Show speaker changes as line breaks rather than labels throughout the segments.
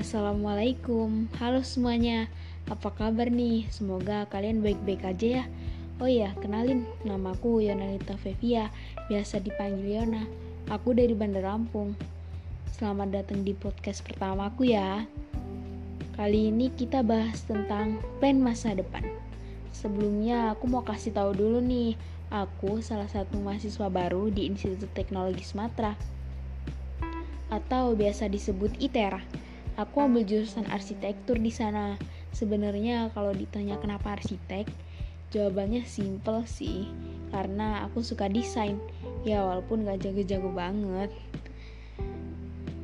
Assalamualaikum, halo semuanya. Apa kabar nih? Semoga kalian baik-baik aja ya. Oh iya, kenalin, namaku Yonalita Fevia, biasa dipanggil Yona. Aku dari Bandar Lampung. Selamat datang di podcast pertamaku ya. Kali ini kita bahas tentang plan masa depan. Sebelumnya aku mau kasih tahu dulu nih, aku salah satu mahasiswa baru di Institut Teknologi Sumatera atau biasa disebut ITERA. Aku ambil jurusan arsitektur di sana. Sebenarnya kalau ditanya kenapa arsitek, jawabannya simple sih. Karena aku suka desain. Ya walaupun gak jago-jago banget.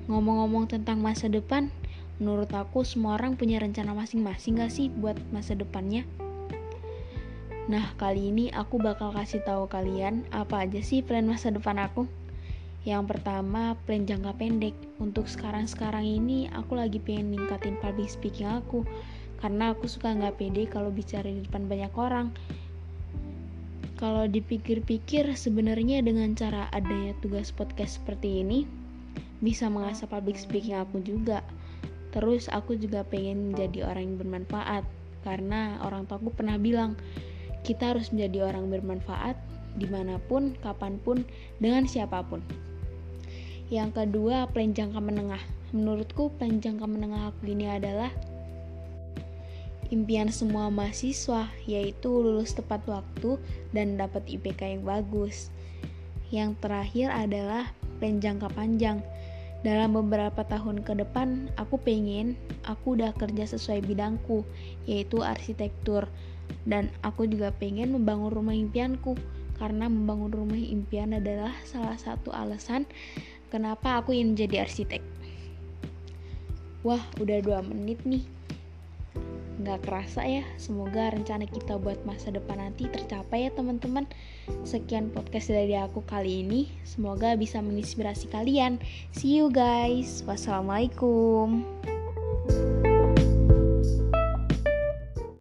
Ngomong-ngomong tentang masa depan, menurut aku semua orang punya rencana masing-masing gak sih buat masa depannya? Nah, kali ini aku bakal kasih tahu kalian apa aja sih plan masa depan aku. Yang pertama, plan jangka pendek. Untuk sekarang-sekarang ini, aku lagi pengen ningkatin public speaking aku. Karena aku suka nggak pede kalau bicara di depan banyak orang. Kalau dipikir-pikir, sebenarnya dengan cara adanya tugas podcast seperti ini, bisa mengasah public speaking aku juga. Terus aku juga pengen menjadi orang yang bermanfaat. Karena orang tuaku pernah bilang, kita harus menjadi orang bermanfaat di mana pun, kapan pun, dengan siapa pun. Yang kedua, plan jangka menengah. Menurutku, plan jangka menengah aku ini adalah impian semua mahasiswa, yaitu lulus tepat waktu dan dapat IPK yang bagus. Yang terakhir adalah plan jangka panjang. Dalam beberapa tahun ke depan, aku pengen aku udah kerja sesuai bidangku, yaitu arsitektur. Dan aku juga pengen membangun rumah impianku, karena membangun rumah impian adalah salah satu alasan kenapa aku ingin menjadi arsitek. Wah, udah dua menit nih. Nggak kerasa ya, semoga rencana kita buat masa depan nanti tercapai ya teman-teman. Sekian podcast dari aku kali ini, semoga bisa menginspirasi kalian. See you guys, wassalamualaikum.